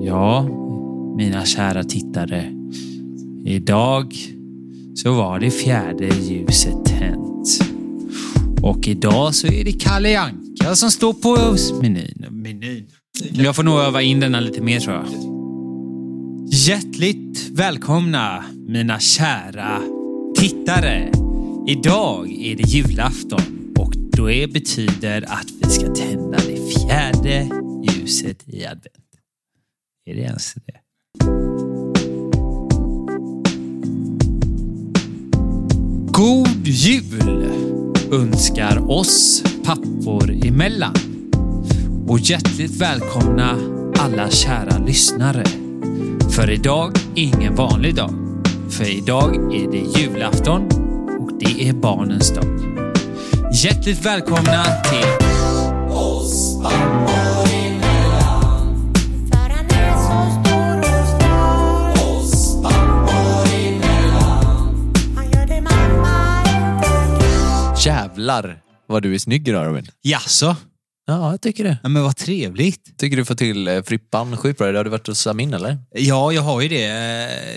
Ja, mina kära tittare. Idag så var det fjärde ljuset tänt. Och idag så är det Kalle Anka som står på menyn. menyn. Jag får nog öva in denna lite mer tror jag. Hjärtligt välkomna mina kära tittare. Idag är det julafton och det betyder att vi ska tända det fjärde ljuset i advent. Är det ens det? God jul önskar oss pappor emellan. Och hjärtligt välkomna alla kära lyssnare. För idag är ingen vanlig dag. För idag är det julafton och det är barnens dag. Hjärtligt välkomna till oss pappor Jävlar vad du är snygg idag Robin. Jaså? Ja, jag tycker det. Ja, men vad trevligt. Tycker du får till eh, Frippan sjukt bra. Har du varit hos Amin eller? Ja, jag har ju det.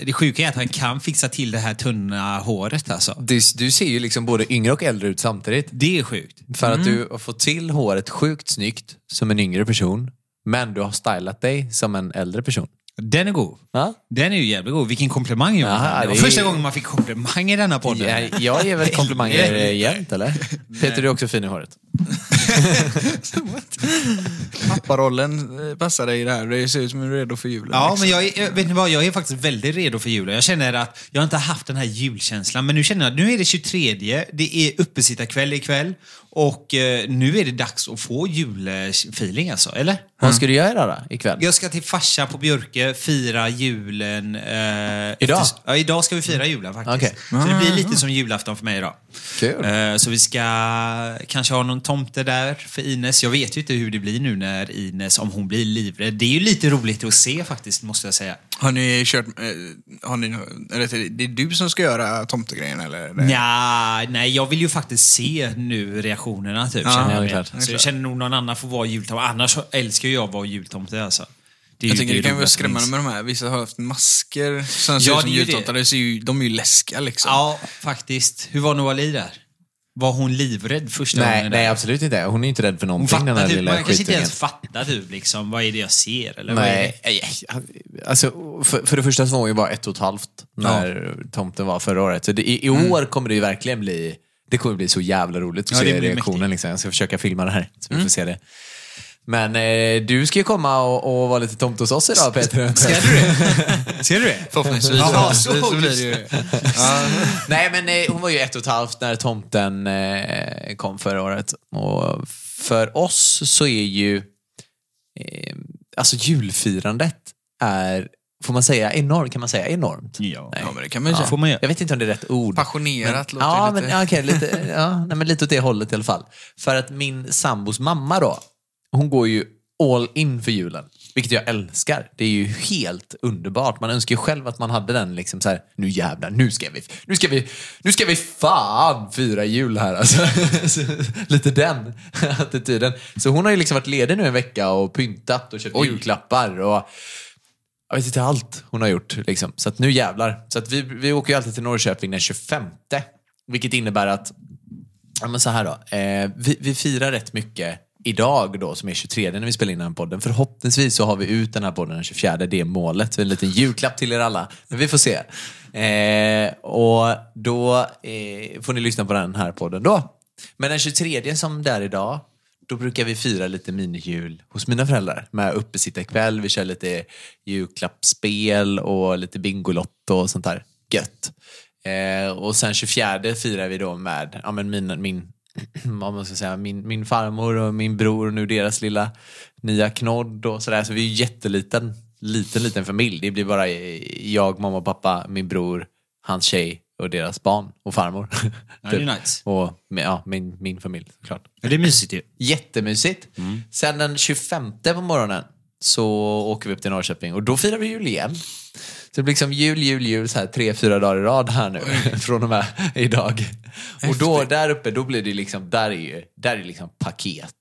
Det sjuka är att han kan fixa till det här tunna håret alltså. Du, du ser ju liksom både yngre och äldre ut samtidigt. Det är sjukt. För att du har fått till håret sjukt snyggt som en yngre person. Men du har stylat dig som en äldre person. Den är god. Ja? Den är ju jävligt god. Vilken komplimang Johan. Ja, det var det är- första gången man fick komplimang i denna podden. Jag, jag ger väl komplimanger jämt eller? Peter, du är också fin i håret. Papparollen eh, passar dig i det här. Det ser ut som du är redo för julen. Ja, liksom. men jag är, vet ni vad? Jag är faktiskt väldigt redo för julen. Jag känner att jag inte har haft den här julkänslan. Men nu känner jag att nu är det 23. Det är uppesittarkväll ikväll. Och eh, nu är det dags att få julfeeling alltså, eller? Vad ska du göra då ikväll? Jag ska till farsa på Björke, fira julen. Eh, Idag? Efter, ja, idag ska vi fira julen faktiskt. Okej. Så det blir lite som julafton för mig idag. Kul. Eh, så vi ska kanske ha någon tomte där för Ines. Jag vet ju inte hur det blir nu när Ines, om hon blir livrädd. Det är ju lite roligt att se faktiskt, måste jag säga. Har ni kört... Eh, har ni, eller, det är du som ska göra tomtegrejen eller? Nja, nej, jag vill ju faktiskt se nu reaktionerna typ, Ja, känner det är jag. klart. med. Så jag känner nog någon annan får vara jultomte. Annars älskar jag att vara jultomte alltså. Det Jag ju tänker det kan vara skrämmande finns. med de här. Vissa har haft masker som ser Ja, ut som det jultomtar. det. Det De är ju läskiga liksom. Ja, faktiskt. Hur var Noah Lee där? Var hon livrädd första Nej, gången? nej där? absolut inte. Hon är inte rädd för någonting den här typ, lilla man kanske inte ens fattar typ liksom, vad är det jag ser? Eller vad är Nej, det? nej, alltså, för, för det första så var hon ju bara ett och ett halvt när tomten var förra året. Så det, i, i år kommer det ju verkligen bli, det kommer bli så jävla roligt att Ja, det se reaktionen. Liksom. Jag ska försöka filma det här så vi får se det. Men eh, du ska ju komma och, och vara lite tomte hos oss idag Peter. Ser du det? Ser du det? Förhoppningsvis. Jaha, så, så blir det ju. Ja. Nej men eh, hon var ju ett och ett halvt när tomten eh, kom förra året. Och för oss så är ju eh, alltså julfirandet är, får man säga enormt? Kan man säga enormt? Ja. Nej. ja, men det kan man ju säga. Får man. Jag vet inte om det är rätt ord. Passionerat men, låter ja, lite. Men, ja, okej, lite, ja, nej, men lite åt det hållet i alla fall. För att min sambos mamma då, hon går ju all in för julen. Vilket jag älskar. Det är ju helt underbart. Man önskar ju själv att man hade den liksom så här, nu jävlar, nu ska vi, nu ska vi, nu ska vi fan fira jul här alltså. Så, Lite den attityden. Så hon har ju liksom varit ledig nu en vecka och pyntat och köpt Oj. julklappar och jag vet inte allt hon har gjort. Liksom. Så att nu jävlar. Så att vi, vi åker ju alltid till Norrköping den 25. Vilket innebär att, ja men så här då. Eh, vi, vi firar rätt mycket idag då, som är 23 när vi spelar in den här podden. Förhoppningsvis så har vi ut den här podden den 24, det är målet. En liten julklapp till er alla. Men vi får se. Eh, och då eh, får ni lyssna på den här podden då. Men den 23 som det är idag, då brukar vi fira lite minijul hos mina föräldrar med uppesittarkväll. Vi kör lite julklappsspel och lite Bingolotto och sånt där gött. Eh, och sen 24 firar vi då med ja, men min, min, vad man ska säga, min, min farmor och min bror och nu deras lilla nya knodd och sådär. Så vi är jätteliten, liten, liten familj. Det blir bara jag, mamma pappa, min bror, hans tjej och deras barn och farmor. Ja, det är nice. Och ja, min, min familj såklart. Ja, det är mysigt ju. Jättemysigt. Sen den 25 på morgonen så åker vi upp till Norrköping och då firar vi jul igen. Så det blir liksom jul, jul, jul så här tre, fyra dagar i rad här nu från och med idag. Och då där uppe, då blir det liksom, där är ju, där är liksom paket.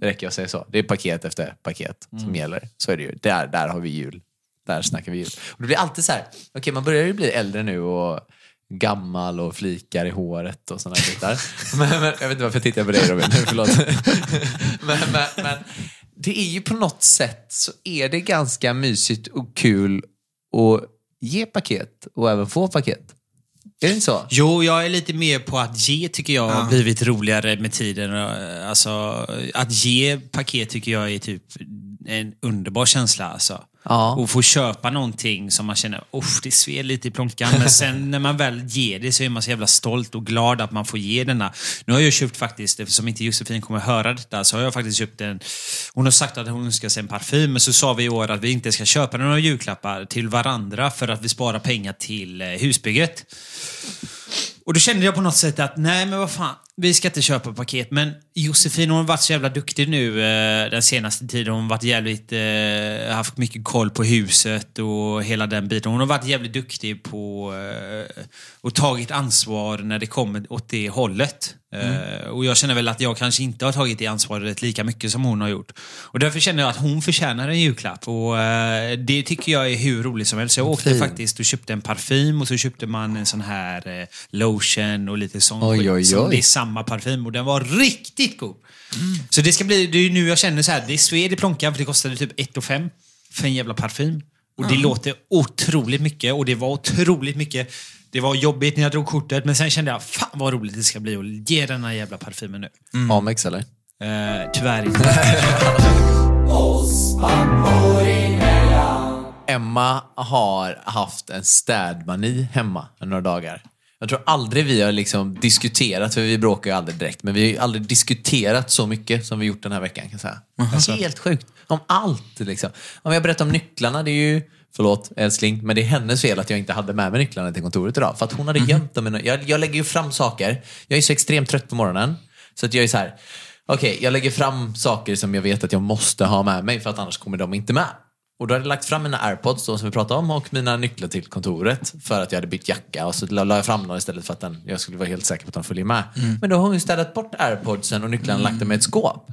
Det räcker att säga så. Det är paket efter paket som gäller. Så är det ju. Där, där har vi jul. Där snackar vi jul. Och det blir alltid så här, okej man börjar ju bli äldre nu och gammal och flikar i håret och sådana bitar. men, men, jag vet inte varför jag tittar på dig Robin, förlåt. men, men, men det är ju på något sätt så är det ganska mysigt och kul att ge paket och även få paket. Är det inte så? Jo, jag är lite mer på att ge tycker jag har blivit roligare med tiden. Alltså, att ge paket tycker jag är typ en underbar känsla. Alltså. Ja. Och få köpa någonting som man känner, uff, det sved lite i plånkan. Men sen när man väl ger det så är man så jävla stolt och glad att man får ge denna. Nu har jag köpt faktiskt, eftersom inte Josefin kommer höra detta, så har jag faktiskt köpt en... Hon har sagt att hon önskar sig en parfym, men så sa vi i år att vi inte ska köpa några julklappar till varandra för att vi sparar pengar till eh, husbygget. Och då kände jag på något sätt att, nej men vad fan, vi ska inte köpa paket. Men Josefin har varit så jävla duktig nu eh, den senaste tiden. Hon har varit jävligt, eh, haft mycket koll på huset och hela den biten. Hon har varit jävligt duktig på eh, och tagit ansvar när det kommer åt det hållet. Eh, och jag känner väl att jag kanske inte har tagit det ansvaret lika mycket som hon har gjort. Och därför känner jag att hon förtjänar en julklapp. Och eh, det tycker jag är hur roligt som helst. Så jag åkte Fin. faktiskt och köpte en parfym och så köpte man en sån här eh, lotion och lite sån Oj, skit oj, som oj. Det är samma parfym och den var riktigt god. Så det ska bli, det är nu jag känner så här, det är sved i plånkan för det kostade typ 1 5 för en jävla parfym. Och det låter otroligt mycket och det var otroligt mycket. Det var jobbigt när jag drog kortet men sen kände jag, fan vad roligt det ska bli att ge den här jävla parfymen nu. Amex eller? Eh, tyvärr inte. Emma har haft en städmani hemma några dagar. Jag tror aldrig vi har liksom diskuterat, för vi bråkar ju aldrig direkt, men vi har ju aldrig diskuterat så mycket som vi gjort den här veckan. Kan jag säga. Är helt sjukt. Om allt liksom. Om jag berättar om nycklarna, det är ju, förlåt älskling, men det är hennes fel att jag inte hade med mig nycklarna till kontoret idag. För att hon hade gömt dem. Jag, jag lägger ju fram saker. Jag är så extremt trött på morgonen. Så att jag är så här, okej, jag lägger fram saker som jag vet att jag måste ha med mig för att annars kommer de inte med. Och då hade jag lagt fram mina airpods då, som vi pratade om och mina nycklar till kontoret för att jag hade bytt jacka och så la jag fram dem istället för att den, jag skulle vara helt säker på att de följer med. Men då har hon ju städat bort airpodsen och nycklarna och lagt dem i ett skåp.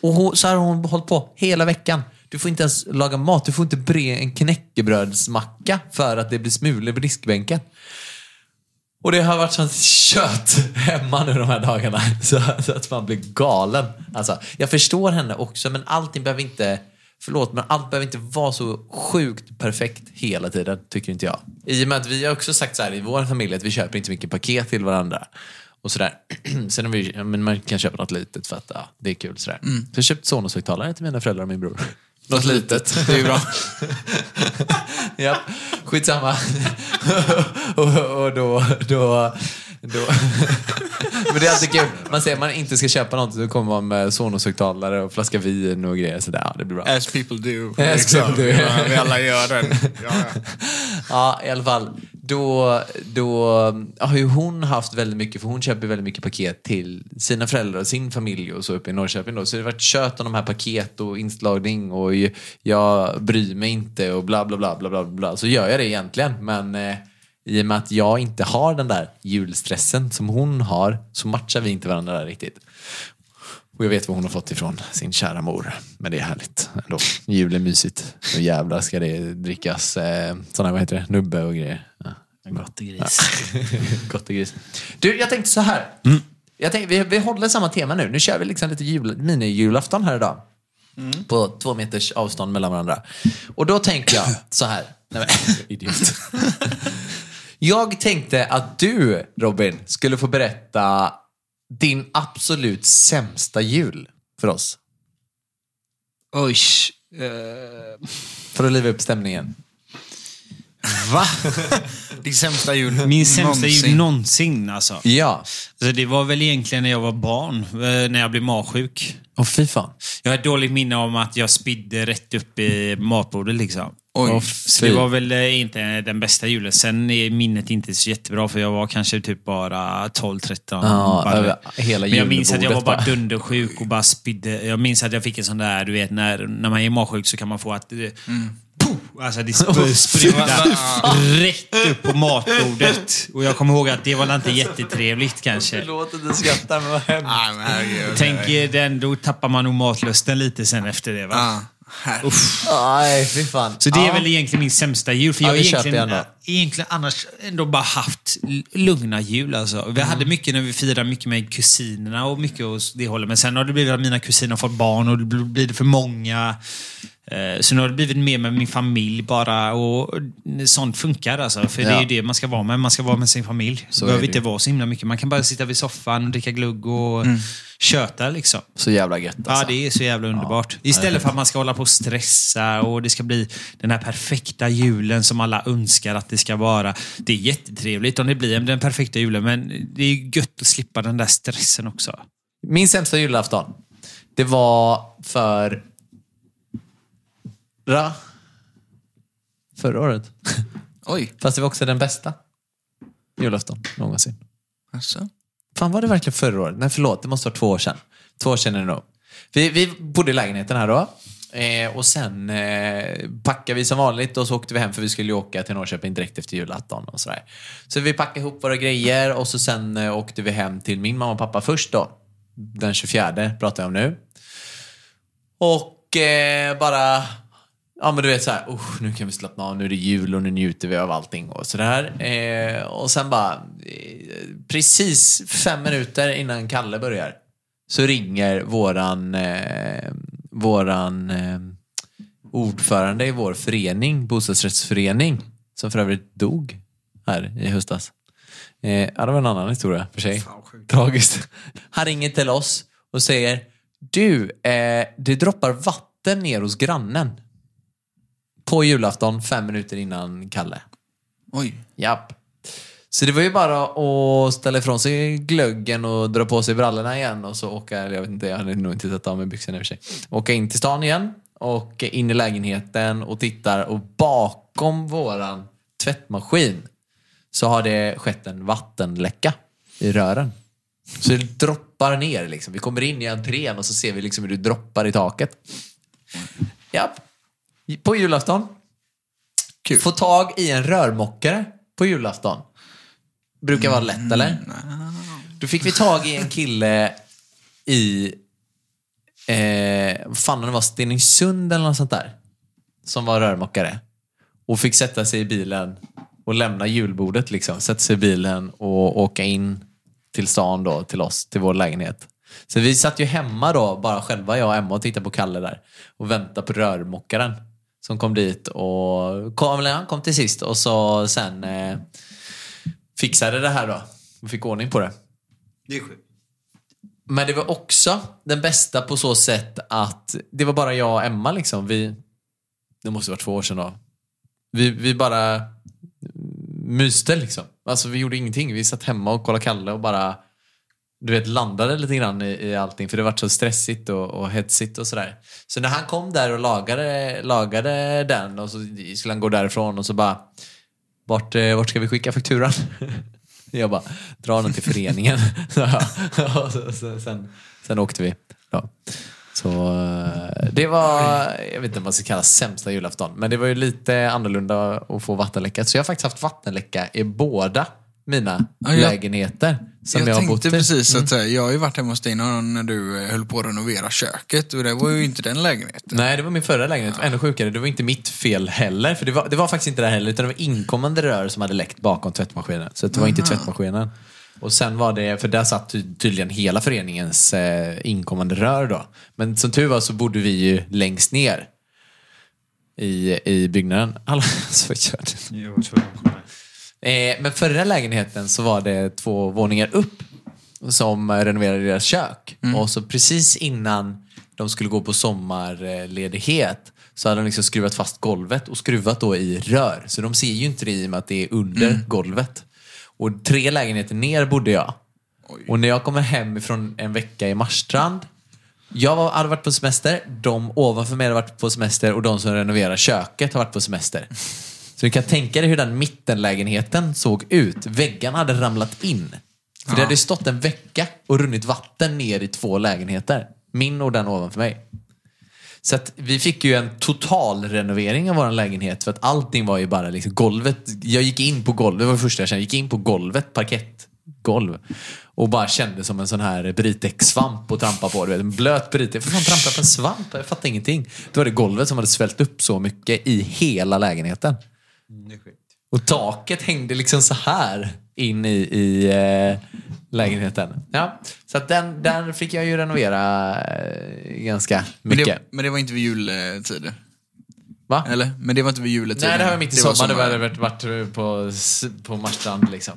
Och hon, så har hon hållit på hela veckan. Du får inte ens laga mat, du får inte bre en knäckebrödsmacka för att det blir smulor på diskbänken. Och det har varit sånt kött hemma nu de här dagarna. Så, så att man blir galen. Alltså, jag förstår henne också, men allting behöver inte... Förlåt, men allt behöver inte vara så sjukt perfekt hela tiden, tycker inte jag. I och med att vi har också sagt så här i vår familj att vi köper inte mycket paket till varandra. Och sådär. Sen har vi, men man kan köpa något litet för att ja, det är kul. Sådär. Så jag har köpt Sonos-högtalare till mina föräldrar och min bror. Något litet. Det är ju bra. Ja, skitsamma. och, och då, då, då. Men det är alltid kul. Man säger att man inte ska köpa något, så kommer man med Sonos-högtalare och flaska vin och grejer. Så där, ja, det blir bra. As people do. As liksom. people do. Ja, vi alla gör den. Ja, ja. Ja, i alla fall. Då, då har ju hon haft väldigt mycket, för hon köper väldigt mycket paket till sina föräldrar och sin familj och så uppe i Norrköping. Då. Så det har varit kött om de här paket och inslagning och jag bryr mig inte och bla bla bla bla bla. bla. Så gör jag det egentligen, men eh, i och med att jag inte har den där julstressen som hon har så matchar vi inte varandra där riktigt. Och jag vet vad hon har fått ifrån sin kära mor. Men det är härligt ändå. Jul är mysigt. Och jävlar ska det drickas eh, sådana, vad heter det, nubbe och grejer. Ja. Gott och gris. Gott och gris. Du, jag tänkte så här. Jag tänkte, vi, vi håller samma tema nu. Nu kör vi liksom lite jul, mini-julafton här idag. På två meters avstånd mellan varandra. Och då tänkte jag så här. Nej, men, idiot. jag tänkte att du, Robin, skulle få berätta din absolut sämsta jul för oss. Oj. eh, För att liva upp stämningen. Va? din sämsta jul Min sämsta jul någonsin alltså. Ja. alltså. Det var väl egentligen när jag var barn, eh, när jag blev magsjuk. Åh fy fan. Jag har ett dåligt minne om att jag spydde rätt upp i matbordet liksom. Oj. Åh, Så det var väl eh, inte den bästa julen. Sen är minnet inte så jättebra för jag var kanske typ bara 12-13. Ja, bara. över hela Men jag minns att jag var bara dundersjuk och bara spydde. Jag minns att jag fick en sån där, du vet när, när man är magsjuk så kan man få att... eh, Puh! Alltså det sp- sprutade rätt upp på matbordet. Och jag kommer ihåg att det var inte jättetrevligt kanske. Förlåt att du skrattar, men vad hemskt. Tänk er den, då tappar man nog matlusten lite sen efter det va? Herregud. Nej, fy fan. Så det är Ja. väl egentligen min sämsta jul. För Ja, jag har egentligen, jag egentligen annars ändå bara haft lugna jul. Alltså. Vi Mm. hade mycket när vi firade mycket med kusinerna och mycket åt det hållet. Men sen har det blivit att mina kusiner har fått barn och det bl- blir det för många. Eh, Så nu har det blivit mer med min familj bara. Och sånt funkar alltså. För det är Ja. ju det man ska vara med. Man ska vara med sin familj. Så behöver inte vara så himla mycket. Man kan bara sitta vid soffan och dricka glugg och köta liksom. Så jävla gött Ja, alltså. det är så jävla underbart. Istället för att man ska hålla på och stressa och det ska bli den här perfekta julen som alla önskar att det ska vara. Det är jättetrevligt om det blir den perfekta julen, men det är gött att slippa den där stressen också. Min sämsta julafton, det var för... Ra? Förra året. Oj. Fast det var också den bästa julafton någonsin. Alltså. Fan, var det verkligen förra året? Nej, förlåt. Det måste vara två år sedan. Två år sedan är det nog. Vi, vi bodde i lägenheten här då. Eh, och sen eh, packade vi som vanligt och så åkte vi hem för vi skulle ju åka till Norrköping direkt efter julafton och sådär. Så vi packade ihop våra grejer och så sen eh, åkte vi hem till min mamma och pappa först då. Den 24 pratar jag om nu. Och eh, bara, ja men du vet så här, "Usch, nu kan vi slappna av, nu är det jul och nu njuter vi av allting och sådär. Eh, och sen bara, eh, precis fem minuter innan Kalle börjar så ringer våran, eh, våran eh, ordförande i vår förening, bostadsrättsförening, som för övrigt dog här i höstas. Eh, ja, det var en annan historia för sig. Tragiskt. Han ringer till oss och säger Du, eh, det droppar vatten ner hos grannen. På julafton, fem minuter innan Kalle. Oj. Japp. Så det var ju bara att ställa ifrån sig glöggen och dra på sig brallorna igen och så åka, jag vet inte, jag hade nog inte tagit av mig byxorna i och för sig. Åka in till stan igen och in i lägenheten och tittar och bakom våran tvättmaskin så har det skett en vattenläcka i rören. Så det droppar ner liksom. Vi kommer in i entrén och så ser vi liksom hur det droppar i taket. Japp. På julafton. Kul. Få tag i en rörmokare på julafton. Brukar vara lätt, eller? Då fick vi tag i en kille i, eh, vad fan det var, Stenungsund eller något sånt där. Som var rörmokare. Och fick sätta sig i bilen och lämna julbordet liksom. Sätta sig i bilen och åka in till stan då, till oss, till vår lägenhet. Så vi satt ju hemma då, bara själva, jag och Emma, och tittade på Kalle där. Och väntade på rörmokaren. Som kom dit och kom, han kom till sist och så sen eh, fixade det här då. Och fick ordning på det. Det är sjukt. Men det var också den bästa på så sätt att det var bara jag och Emma liksom. Vi, det måste vara två år sedan då. Vi, vi bara myste liksom. Alltså vi gjorde ingenting. Vi satt hemma och kollade Kalle och bara du vet, landade lite grann i, i allting för det var så stressigt och, och hetsigt och sådär. Så när han kom där och lagade, lagade den och så skulle han gå därifrån och så bara vart, eh, vart ska vi skicka fakturan? Jag bara, dra den till föreningen. och så, så, sen, sen åkte vi. Ja. Så eh, det var, jag vet inte vad man ska kalla sämsta julafton, men det var ju lite annorlunda att få vattenläcka. Så jag har faktiskt haft vattenläcka i båda mina Ja, jag- lägenheter som jag, jag har bott tänkte i. precis att eh, jag har ju varit hemma hos dig när du eh, höll på att renovera köket och det var ju inte den lägenheten. Nej, det var min förra lägenhet. Ännu sjukare. Det var inte mitt fel heller. För det var, det var faktiskt inte det heller, utan det var inkommande rör som hade läckt bakom tvättmaskinen. Så det var inte tvättmaskinen. Och sen var det, för där satt ty- tydligen hela föreningens eh, inkommande rör då. Men som tur var så bodde vi ju längst ner i, i byggnaden. Alla, så jag körde. Eh, men förra lägenheten så var det två våningar upp som renoverade deras kök. Och så precis innan de skulle gå på sommarledighet så hade de liksom skruvat fast golvet och skruvat då i rör. Så de ser ju inte det i och med att det är under golvet. Och tre lägenheter ner bodde jag. Och när jag kommer hem ifrån en vecka i Marstrand jag var, hade varit på semester, de ovanför mig hade varit på semester och de som renoverar köket har varit på semester. Så du kan tänka dig hur den mittenlägenheten såg ut. Väggarna hade ramlat in. För det hade stått en vecka och runnit vatten ner i två lägenheter. Min och den ovanför mig. Så att vi fick ju en total renovering av vår lägenhet för att allting var ju bara liksom golvet. Jag gick in på golvet, det var det första jag kände. Jag gick in på golvet, parkettgolv. Och bara kände som en sån här Britex-svamp att trampa på. Du vet, en blöt Britex. För fan trampar jag på en svamp? Jag fattar ingenting. Då var det golvet som hade svällt upp så mycket i hela lägenheten. Och taket hängde liksom så här in i, i eh, lägenheten. Ja, så att den, den fick jag ju renovera eh, ganska Men mycket. det, men det var inte vid juletider? Va? Eller? Men det var inte vid juletider? Nej, det här var mitt i sommaren. Det sommar. var varit, varit på, på Marstrand liksom.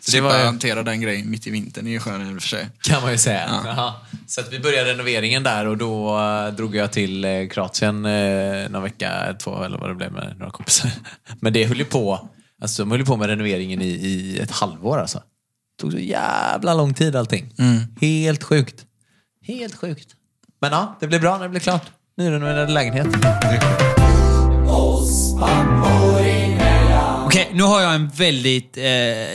Så det Slippa var ju- hantera den grejen mitt i vintern är ju skönare i och för sig. kan man ju säga. Ja. Så att vi började renoveringen där och då eh, drog jag till eh, Kroatien eh, någon vecka, två eller vad det blev med några kompisar. Men det höll ju på, alltså de höll ju på med renoveringen i, i ett halvår alltså. Det tog så jävla lång tid allting. Helt sjukt. Helt sjukt. Men ja, det blev bra när det blev klart. Nyrenoverad lägenhet. Okej, nu har jag en väldigt eh,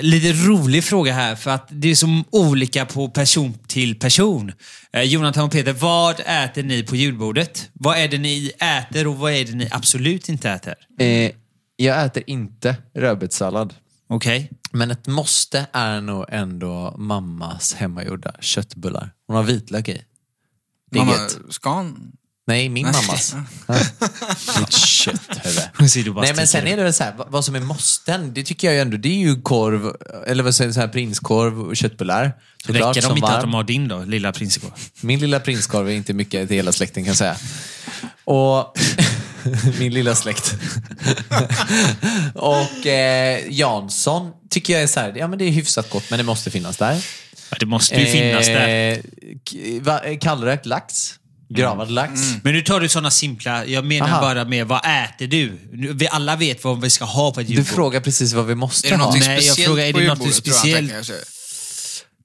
lite rolig fråga här för att det är så olika på person till person. Eh, Jonathan och Peter, vad äter ni på julbordet? Vad är det ni äter och vad är det ni absolut inte äter? Eh, jag äter inte rödbetssallad. Okej? Men ett måste är nog ändå mammas hemmagjorda köttbullar. Hon har vitlök i. Det är Mamma, gött. ska han? Nej, min mammas. Ditt kötthuvud. Nej, men sen är det väl så här, vad- som är måsten, det tycker jag ju ändå, det är ju korv, eller vad säger så här prinskorv och köttbullar. Såklart, Räcker de som inte att varm. de har din då, lilla prinskorv? Min lilla prinskorv är inte mycket till hela släkten kan jag säga. Och min lilla släkt. och eh, Jansson tycker jag är så här, ja men det är hyfsat gott men det måste finnas där. Ja, det måste ju finnas där. Eh, eh, Kallrökt lax. Gravad lax. Men nu tar du sådana simpla, jag menar Aha. bara med vad äter du? Nu- Vi alla vet vad vi ska ha på ett Du julbord. frågar precis vad vi måste Är det ha. Nej, jag speciellt frågar, är på det något julbordet, tror jag han speciellt? tänker sig?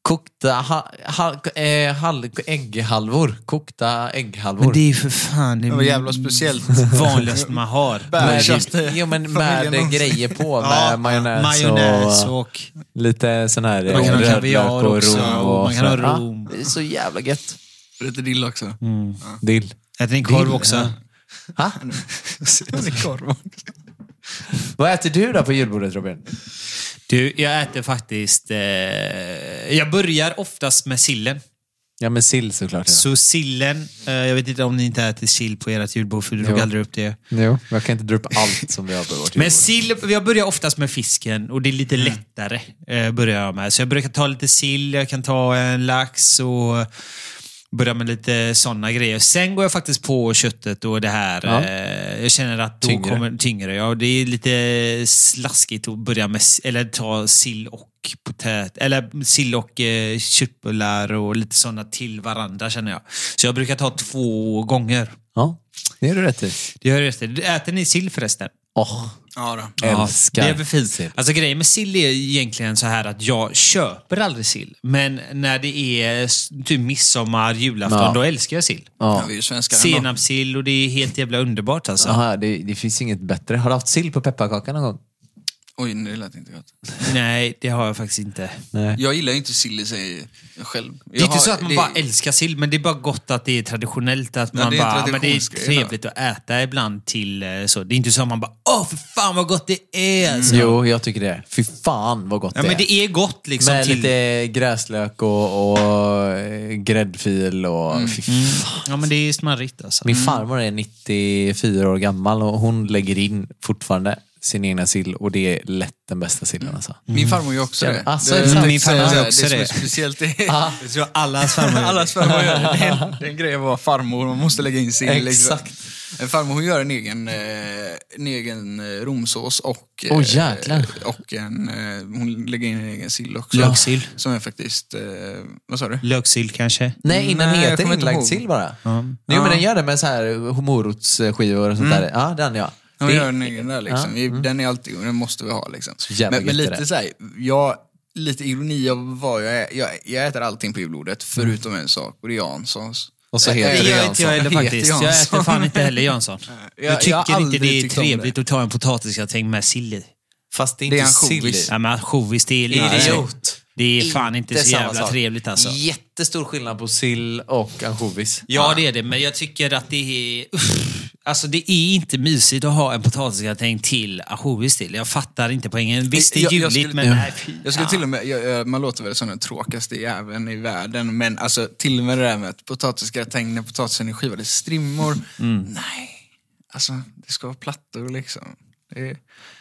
Kokta ha, ha, eh, hal, ägghalvor. Kokta ägghalvor. Men det är ju för fan det Det var jävla speciellt. vanligaste man har. Med, jo, men med familjen grejer på. Med Ja, majonnäs, majonnäs och, och... lite sån här Man kan ha rödlök kaviar och också, rom. och man kan ha så. Ja, rom. det är så jävla gött. Lite dill också. Dill. Äter ni korv Dill, också? Ha? korv Vad äter du då på julbordet Robin? Du, jag äter faktiskt... Eh, jag börjar oftast med sillen. Ja men sill såklart. Ja. Så sillen, eh, jag vet inte om ni inte äter sill på ert julbord för du drog aldrig upp det. Jo, jag kan inte dra upp allt som vi har på vårt Men sill, jag börjar oftast med fisken och det är lite lättare. Eh, börjar jag med. Så jag brukar ta lite sill, jag kan ta en lax och börja med lite sådana grejer. Sen går jag faktiskt på köttet och det här. Ja. Eh, jag känner att då Tyngre. kommer tyngre. Ja, det är lite slaskigt att börja med, eller ta sill och potät, eller sill och eh, köttbullar och lite sådana till varandra känner jag. Så jag brukar ta två gånger. Ja, det är du rätt i. Det gör rätt i. Äter ni sill förresten? Åh, Ja då. älskar det är väl fint. sill. Alltså grejen med sill är egentligen så här att jag köper aldrig sill. Men när det är typ midsommar, julafton, Ja. då älskar jag sill. Ja, Ja. Senapssill och det är helt jävla underbart alltså. Aha, det, det finns inget bättre. Har du haft sill på pepparkakan någon gång? Oj, det lät inte gott. Nej, det har jag faktiskt inte. Nej. Jag gillar inte sill i sig själv. Det är inte så att man bara älskar sill, men det är bara gott att det är traditionellt. Att man det är bara, men det är trevligt att äta ibland till eh, så. Det är inte så att man bara, åh för fan vad gott det är! Alltså. Jo, jag tycker det. Fy fan vad gott Ja, det men är. det är gott liksom Med till... lite gräslök och, och eh, gräddfil och fy fan. Ja, men det är smarrigt alltså. Min farmor är 94 år gammal och hon lägger in fortfarande sin egna sill och det är lätt den bästa sillen alltså. Min farmor gör också det. alltså, det, det? Min farmor gör också det. som det. är speciellt är... Ah, Jag tror allas farmor Allas farmor gör det. Det är en, det är en grej att vara farmor, man måste lägga in sin... Exakt. En farmor hon gör en egen, eh, en egen eh, romsås och, Åh, jäklar. och en, hon lägger in en egen sill också. Löksill. Som är faktiskt, vad sa du? Löksill kanske? Nej, innan Nej, heter inlagd sill bara. Ja. Jo, men den gör det med så här morotsskivor och sånt där. Ja, den ja. Hon Det- gör en egen där liksom. Vi- Den är alltid, den måste vi ha liksom. Men, men lite så här, jag, lite ironi av vad jag är. Jag, jag äter allting på julbordet förutom en sak och det är Janssons. Och så Jag- heter Det Jansson. inte jag heller Heter faktiskt. Jag Jansson. äter fan inte heller Jansson. Jag- Jag jag tycker har inte det är trevligt att ta en potatisgratäng med sill i. Fast det är Det är inte sill i. Ja, men ansjovis, det är lite... Idiot. Det är fan inte så jävla sak. trevligt alltså. Jättestor skillnad på sill och ansjovis. Ja, det är det. Men jag tycker att det är... Uff, alltså det är inte mysigt att ha en potatisgratäng till ansjovis till. Jag fattar inte poängen. Visst, det är Jag- jag juligt, skulle- men nej, fy Jag skulle till och med, jag, jag, man låter väl som den tråkigaste jäveln i världen, men alltså till och med det där med att potatisgratäng när potatisen är skivad i strimmor. Mm. Nej, alltså det ska vara plattor liksom. Det är,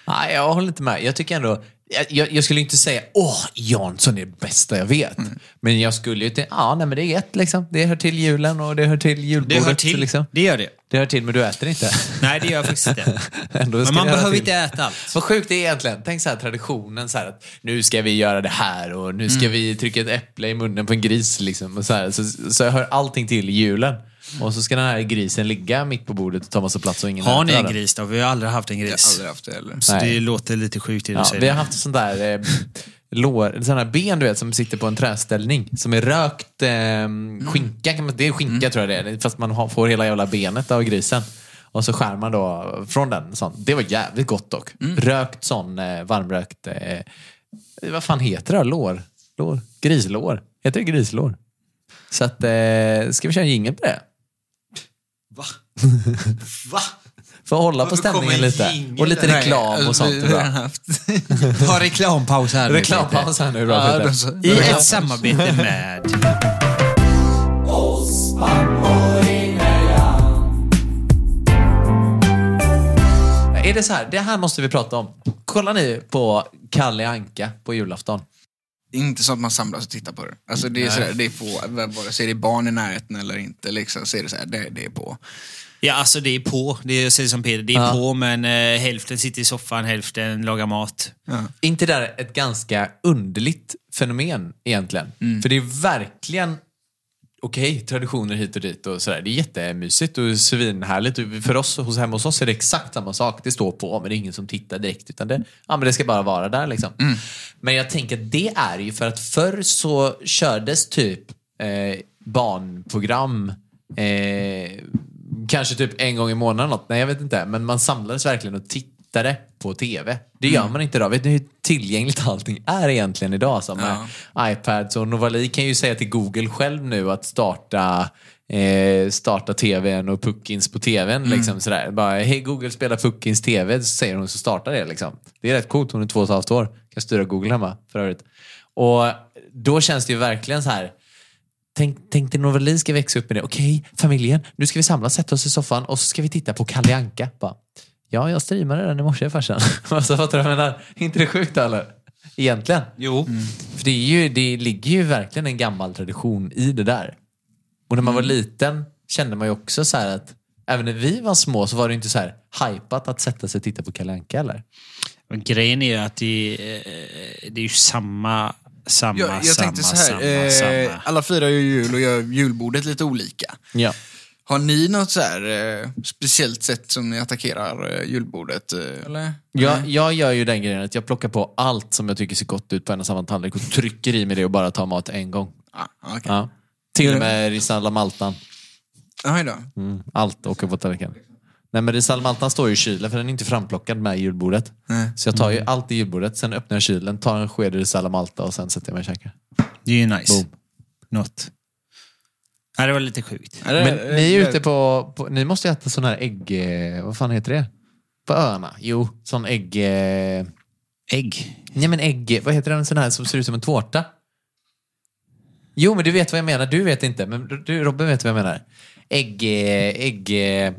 Nej, jag håller inte med. Jag tycker ändå... Jag, jag, skulle inte säga åh, Jansson är det bästa jag vet. Mm. Men jag skulle ju till, ja, nej men det är ett liksom. Det hör till julen och det hör till julbordet. Det hör till. Liksom. Det gör det. Det hör till, men du äter inte. Nej, det gör jag faktiskt inte. Men man behöver till. inte äta allt. Vad sjukt det är egentligen. Tänk så här traditionen så här att nu ska vi göra det här och nu ska vi trycka ett äpple i munnen på en gris. Liksom, och så, här. Så, så hör allting till julen. Och så ska den här grisen ligga mitt på bordet och ta massa plats och ingen Har ni en den. gris då? Vi har aldrig haft en jag har gris. aldrig haft det heller. Så Nej. det låter lite sjukt det du Ja, säger. vi har haft sån där eh, lår, sån här ben du vet som sitter på en träställning. Som är rökt eh, skinka. Kan man, det är skinka tror jag det är. Fast man har, får hela jävla benet av grisen. Och så skär man då från den. Sån. Det var jävligt gott dock. Rökt sån eh, varmrökt. Eh, vad fan heter det? Lår? Lår? Grislår? Heter det grislår? Så att, eh, ska vi köra en jingel på det? Va? Va? För att hålla på stämningen en lite. Och lite reklam och alltså, sånt. vi- har haft- Ha reklampaus här nu. Reklampaus här nu. Då. I ett samarbete med... Är det så här, det här måste vi prata om. Kollar ni på Kalle Anka på julafton? Inte så att man samlas och tittar på det. Alltså det är, sådär, det är på, vare sig det är barn i närheten eller inte, liksom, så är det så här, det, det är på. Ja, alltså det är på. Det är, jag säger som Peter, det är Ja. på men eh, hälften sitter i soffan, hälften lagar mat. inte det där ett ganska underligt fenomen egentligen? För det är verkligen okej, traditioner hit och dit och sådär. Det är jättemysigt och svinhärligt. För oss hos, hemma hos oss är det exakt samma sak. Det står på, men det är ingen som tittar direkt. Utan det, ja, men det ska bara vara där liksom. Men jag tänker att det är ju för att förr så kördes typ eh, barnprogram eh, kanske typ en gång i månaden något. Nej, jag vet inte. Men man samlades verkligen och tittade på TV. Det gör man inte idag. Vet ni hur tillgängligt allting är egentligen idag? Så med iPads och Novali kan ju säga till Google själv nu att starta eh, starta TVn och Puckins på TVn. Liksom, sådär. Bara, hej Google, spela Puckins TV. Så säger hon så startar det. Liksom. Det är rätt coolt. Hon är två och ett halvt år. Kan styra Google hemma för övrigt. Och då känns det ju verkligen så här Tänk, tänk dig Novali ska växa upp med det. Okej, familjen, nu ska vi samlas, sätta oss i soffan och så ska vi titta på Kalle Anka. Bara, ja, jag streamade den i morse farsan. alltså, fattar du vad jag menar? Inte det sjukt eller? Egentligen. Jo. För det, är ju, det ligger ju verkligen en gammal tradition i det där. Och när man var liten kände man ju också så här att även när vi var små så var det inte så här hypat att sätta sig och titta på Kalle Anka eller? Men grejen är ju att det, eh, det är ju samma, samma, Jag, jag samma, tänkte så här, samma, eh, samma. alla firar ju jul och gör julbordet lite olika. Ja. Har ni något så här eh, speciellt sätt som ni attackerar eh, julbordet? Eh, eller? Jag, jag gör ju den grejen att jag plockar på allt som jag tycker ser gott ut på en och samma tallrik och trycker i mig det och bara tar mat en gång. Ah, okej. Ja. Till och med risalla maltan. Oj då. Mm, allt åker på tallriken. Nej men risalla maltan står ju i kylen för den är inte framplockad med julbordet. Nej. Så jag tar ju allt i julbordet, sen öppnar jag kylen, tar en sked risalla malta och sen sätter jag mig och käkar. Det är ju nice. Boom. Något. Nej, det var lite sjukt. Men ni är ute på, på ni måste ju äta sån här ägg... eh, Vad fan heter det? På öarna? Jo, sån ägg... eh, Ägg. Nej men ägg... Vad heter den sån här som ser ut som en tårta? Jo, men du vet vad jag menar. Du vet inte, men du, Robin vet vad jag menar. Ägg... eh, Ägg... eh,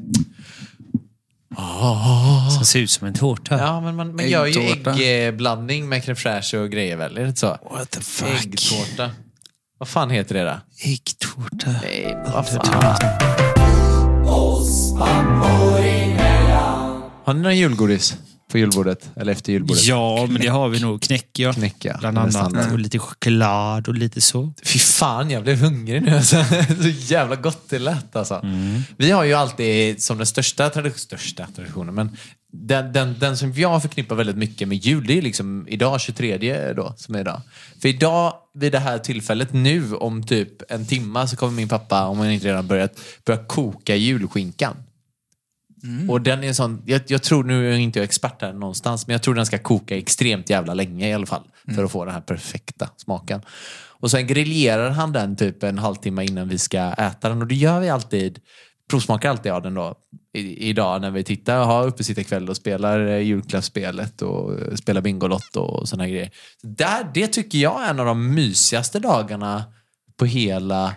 Som ser ut som en tårta. Ja, men man, man gör ju Äggtårta. äggblandning med crème fraîche och grejer väl? Är det inte så? What the fuck? Äggtårta. Vad fan heter det då? Äggtårta. Nej, vad fan. Har ni någon julgodis på julbordet? Eller efter julbordet? Ja, men det har vi nog. Knäck, ja. Knäck, ja. Bland annat. Och lite choklad och lite så. Fy fan, jag blev hungrig nu. Alltså. Så jävla gott det lät alltså. Vi har ju alltid som den största, tradi- största traditionen, men den, den, den som jag förknippar väldigt mycket med jul, det är liksom idag 23 då, som är idag. För idag, vid det här tillfället, nu om typ en timma så kommer min pappa, om han inte redan börjat, börja koka julskinkan. Och den är sån, jag, jag tror, nu är inte jag expert här någonstans, men jag tror den ska koka extremt jävla länge i alla fall. För att få den här perfekta smaken. Och sen griljerar han den typ en halvtimme innan vi ska äta den. Och det gör vi alltid, provsmakar alltid av den då. I, idag när vi tittar, har uppesittarkväll och spelar eh, julklappsspelet och eh, spelar Bingolotto och här grejer. Där, det tycker jag är en av de mysigaste dagarna på hela,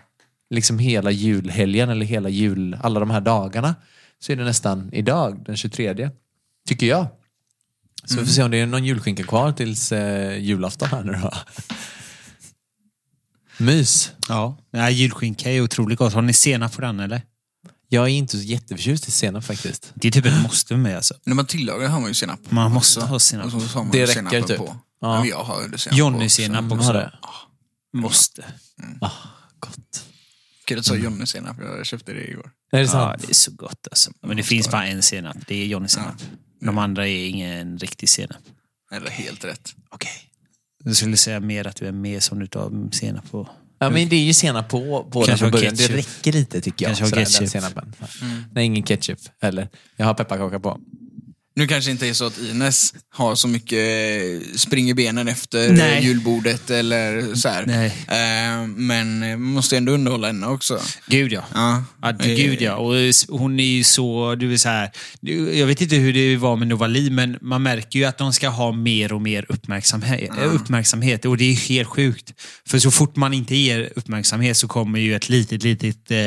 liksom hela julhelgen eller hela jul, alla de här dagarna. Så är det nästan idag, den 23. Tycker jag. Så vi får se om det är någon julskinka kvar tills eh, julafton här nu då. Mys. Ja, ja julskinka är otroligt gott. Har ni senap på den eller? Jag är inte så jätteförtjust i senap faktiskt. Det är typ ett måste med alltså. När man tillagar har man ju senap. Man måste också. ha senap. Och så har man Det räcker senapen typ. På. Ja. Ja. men jag har ju det senap Johnny på senap Har också. det? Måste. Ah, gott. Att du sa Johnny senap, jag köpte det igår. Är det Ja, sant? det är så gott alltså. Men det finns bara en senap. Det är Johnny senap. De andra är ingen riktig senap. Eller helt rätt. Okej. Jag skulle säga mer att du är mer som du tar senap på. Ja, men det är ju senap på, på den Kanske från början. Det räcker lite tycker jag. Kanske har sådär, ketchup. Den senapen. Nej, ingen ketchup heller. Jag har pepparkaka på. Nu kanske inte är så att Ines har så mycket eh, spring i benen efter Nej. eh, julbordet eller så här. Eh, Men eh, man måste ändå underhålla henne också. Gud ja. Ja. Ja, det- gud ja. Och s- hon är ju så, du är så här, jag vet inte hur det var med Novali, men man märker ju att de ska ha mer och mer uppmärksamhet. uppmärksamhet och det är helt sjukt. För så fort man inte ger uppmärksamhet så kommer ju ett litet, litet eh,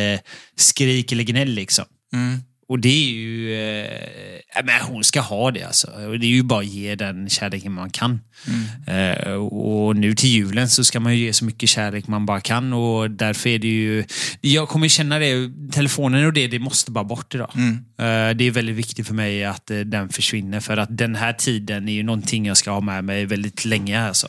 skrik eller gnäll liksom. Mm. Och det är ju... Eh, men hon ska ha det alltså. Och det är ju bara att ge den kärleken man kan. Eh, och nu till julen så ska man ju ge så mycket kärlek man bara kan och därför är det ju... Jag kommer känna det, telefonen och det, det måste bara bort idag. Eh, det är väldigt viktigt för mig att eh, den försvinner för att den här tiden är ju någonting jag ska ha med mig väldigt länge. Alltså.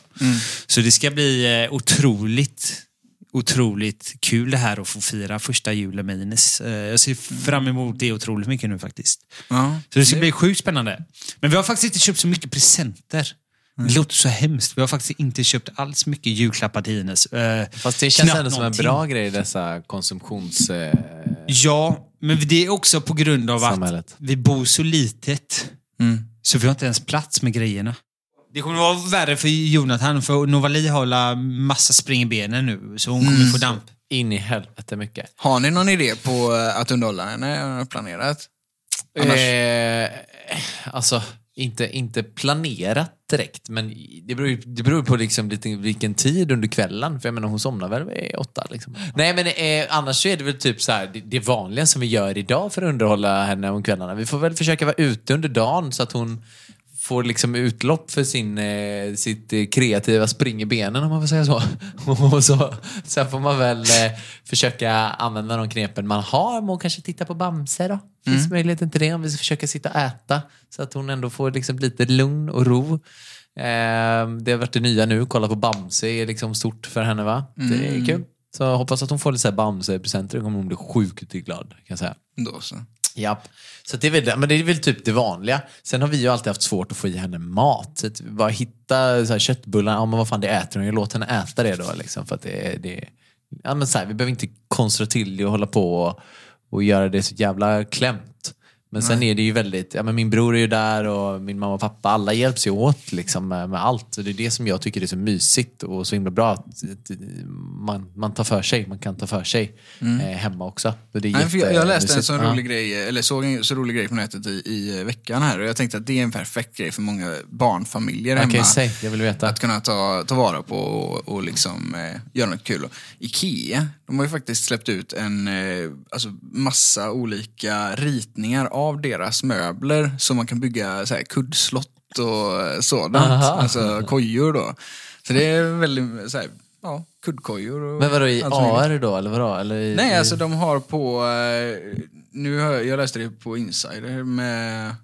Så det ska bli eh, otroligt otroligt kul det här att få fira första julen med Ines. Eh, Jag ser fram emot det otroligt mycket nu faktiskt. Ja. Så det ska bli sjukt spännande. Men vi har faktiskt inte köpt så mycket presenter. Det låter så hemskt. Vi har faktiskt inte köpt alls mycket julklappar till Ines. Eh, Fast det känns knappt ändå som en bra grej dessa konsumtions... Eh, Ja, men det är också på grund av Samhället. att vi bor så litet. Mm. Så vi har inte ens plats med grejerna. Det kommer vara värre för Jonathan, för Novali har massa spring i benen nu, så hon kommer få damp. in i helvete mycket. Har ni någon idé på eh, att underhålla henne? Planerat? Annars- Eh, alltså, inte, inte planerat direkt, men det beror, det beror på liksom lite, vilken tid under kvällen. För jag menar, hon somnar väl vid åtta. Liksom. Nej, men eh, annars så är det väl typ så här, det, det vanliga som vi gör idag för att underhålla henne om kvällarna. Vi får väl försöka vara ute under dagen så att hon får liksom utlopp för sin, eh, sitt eh, kreativa spring i benen om man får säga så. Och så. Sen får man väl eh, försöka använda de knepen man har. Man kanske titta på Bamse då. Finns möjligheten till det om vi ska försöka sitta och äta. Så att hon ändå får liksom lite lugn och ro. Eh, det har varit det nya nu. Kolla på Bamse är liksom stort för henne va? Det är kul. Så hoppas att hon får lite Bamse-presenter. Då kommer hon bli sjukt glad kan jag säga. Då så. Ja, Så det är, väl, men det är väl typ det vanliga. Sen har vi ju alltid haft svårt att få i henne mat. Så att bara hitta så här köttbullar, ja men vad fan det äter hon ju. Låt henne äta det då. Liksom, för att det, det, ja, men så här, vi behöver inte konstra till det och hålla på och, och göra det så jävla klämt. Men sen är det ju väldigt, ja men min bror är ju där och min mamma och pappa, alla hjälps ju åt liksom med, med allt. Så det är det som jag tycker är så mysigt och så himla bra att, man, man tar för sig, man kan ta för sig eh, hemma också. Så det är Nej, jag, jag läste en jättemysigt. så Ja. rolig grej, eller såg en så rolig grej på nätet i, i veckan här och jag tänkte att det är en perfekt grej för många barnfamiljer hemma. säg. Jag vill veta. Att kunna ta, ta vara på och, och liksom, eh, göra något kul. Ikea, de har ju faktiskt släppt ut en eh, alltså, massa olika ritningar av deras möbler så man kan bygga så här, kuddslott och eh, sådant. Aha. Alltså kojor då. Så det är väldigt, så här, ja, kuddkojor. Och Men vadå i. AR då, eller vadå? Eller i, Nej, i... alltså de har på... Eh, nu har jag, jag läste det på Insider med...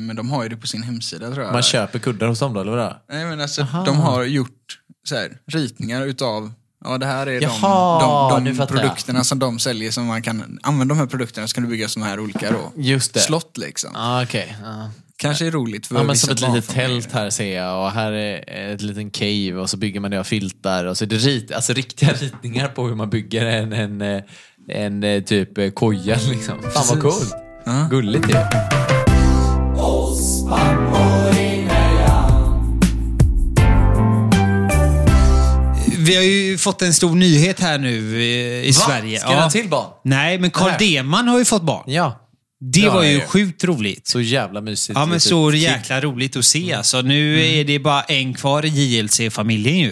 Men de har ju det på sin hemsida tror jag. Man köper kuddar hos dem då, eller vadå? Nej men alltså Aha. de har gjort så här, ritningar utav Ja det här är Jaha, de, de, de fattar jag. produkterna som de säljer som man kan använda de här produkterna så kan du bygga såna här olika då. Just det. Slott liksom. Ah, okej. Ah. Kanske är roligt för Ja, men som ett litet tält här ser jag och här är ett liten cave och så bygger man det av filtar och så är det rit, alltså riktiga ritningar på hur man bygger en, en, eh, en, eh, typ eh, koja liksom. Fan vad coolt. Gulligt ju. Vi har ju fått en stor nyhet här nu i, i Sverige. Ska ja. till barn? Nej, men Carl. Deman har ju fått barn. Ja. Det Ja, var ju sjukt roligt. Så jävla mysigt. Ja, men så kid. jäkla roligt att se. Alltså, nu är det bara en kvar i JLC-familjen ju.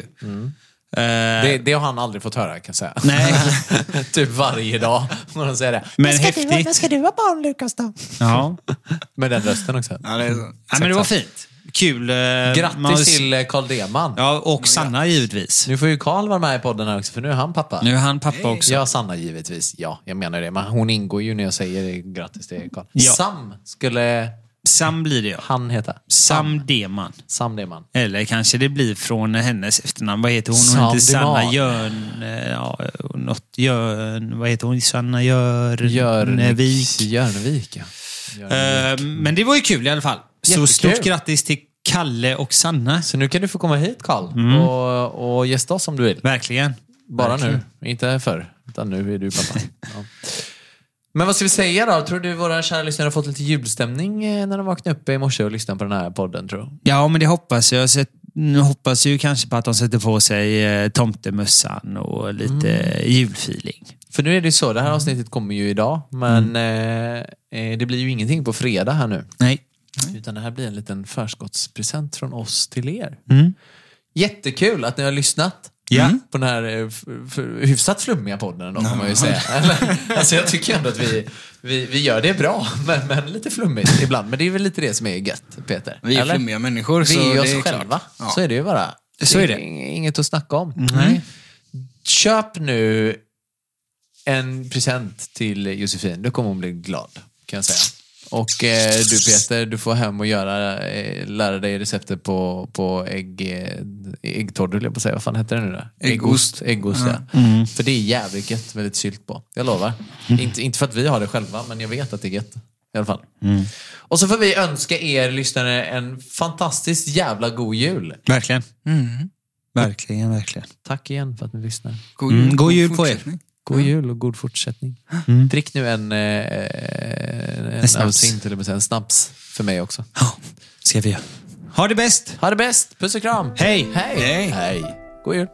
Eh, Det, det har han aldrig fått höra kan jag säga. Nej, typ varje dag han säga det. men Ska du, när häftigt. ska du ha barn Lukas då? Ja. Med den rösten också. Ja, det är så. ja, men det var fint. Kul. eh, man Grattis till eh, Carl Deman. Ja, och Sanna givetvis. Nu får ju Carl vara med i podden här också, för nu är han pappa. Nu är han pappa också. Ja, Sanna givetvis. Ja, jag menar det. Men hon ingår ju när jag säger grattis till Carl. Ja. Sam skulle Sam blir det ja. han heta. Sam Deman. Sam Deman. Eller kanske det blir från hennes efternamn. Vad heter hon? Hon Sam heter Sanna. Jörn... eh, Ja, något Jörn... Vad heter hon? Sanna Jörnvik. Jörnvik. Jörnvik, ja. Jörnvik. Eh, Men det var ju kul i alla fall. Så stort grattis till Kalle och Sanna. Så nu kan du få komma hit Carl Mm. och, och gästa oss om du vill. Verkligen. Bara Verkligen. nu, inte förr. Utan nu är du pappa. Ja. Men vad ska vi säga då? Tror du våra kära lyssnare har fått lite julstämning eh, när de vaknade upp i morse och lyssnade på den här podden? Tror du? Ja, men det hoppas jag. Så Nu hoppas ju kanske på att de sätter på sig eh, tomtemössan och lite Mm. julfeeling. För nu är det ju så, det här avsnittet kommer ju idag, men Mm. eh, eh, det blir ju ingenting på fredag här nu. Nej. Utan det här blir en liten förskottspresent från oss till er. Mm. Jättekul att ni har lyssnat Ja. på den här eh, hyfsat flummiga podden då, får man ju säga. Alltså jag tycker ändå att vi, vi, vi gör det bra, men, men lite flummigt ibland. Men det är väl lite det som är gött, Peter? Vi är Eller? flummiga människor. Vi så är det oss är själva. Ja. Så är det ju bara. Så är det. Inget att snacka om. Nej. Köp nu en present till Josefin. Då kommer hon bli glad, kan jag säga. Och eh, du Peter, du får hem och göra, eh, lära dig receptet på, på ägg, eh, äggtorr, jag på säga. Vad fan heter det nu då? Äggost. Äggost, ja. Mm. För det är jävligt gött med lite sylt på. Jag lovar. Inte, inte för att vi har det själva, men jag vet att det är gött. I alla fall. Mm. Och så får vi önska er lyssnare en fantastiskt jävla god jul. Verkligen. Mm. Verkligen, verkligen. Tack igen för att ni lyssnar. God Mm, god jul på er. God mm. jul och god fortsättning. Mm. Drick nu en, eh, eh, en, en snaps. Outing, en snaps för mig också. Ja, ska vi göra. Ha det bäst! Ha det bäst! Puss och kram! Hej! Hej! Hej. Hej. God jul!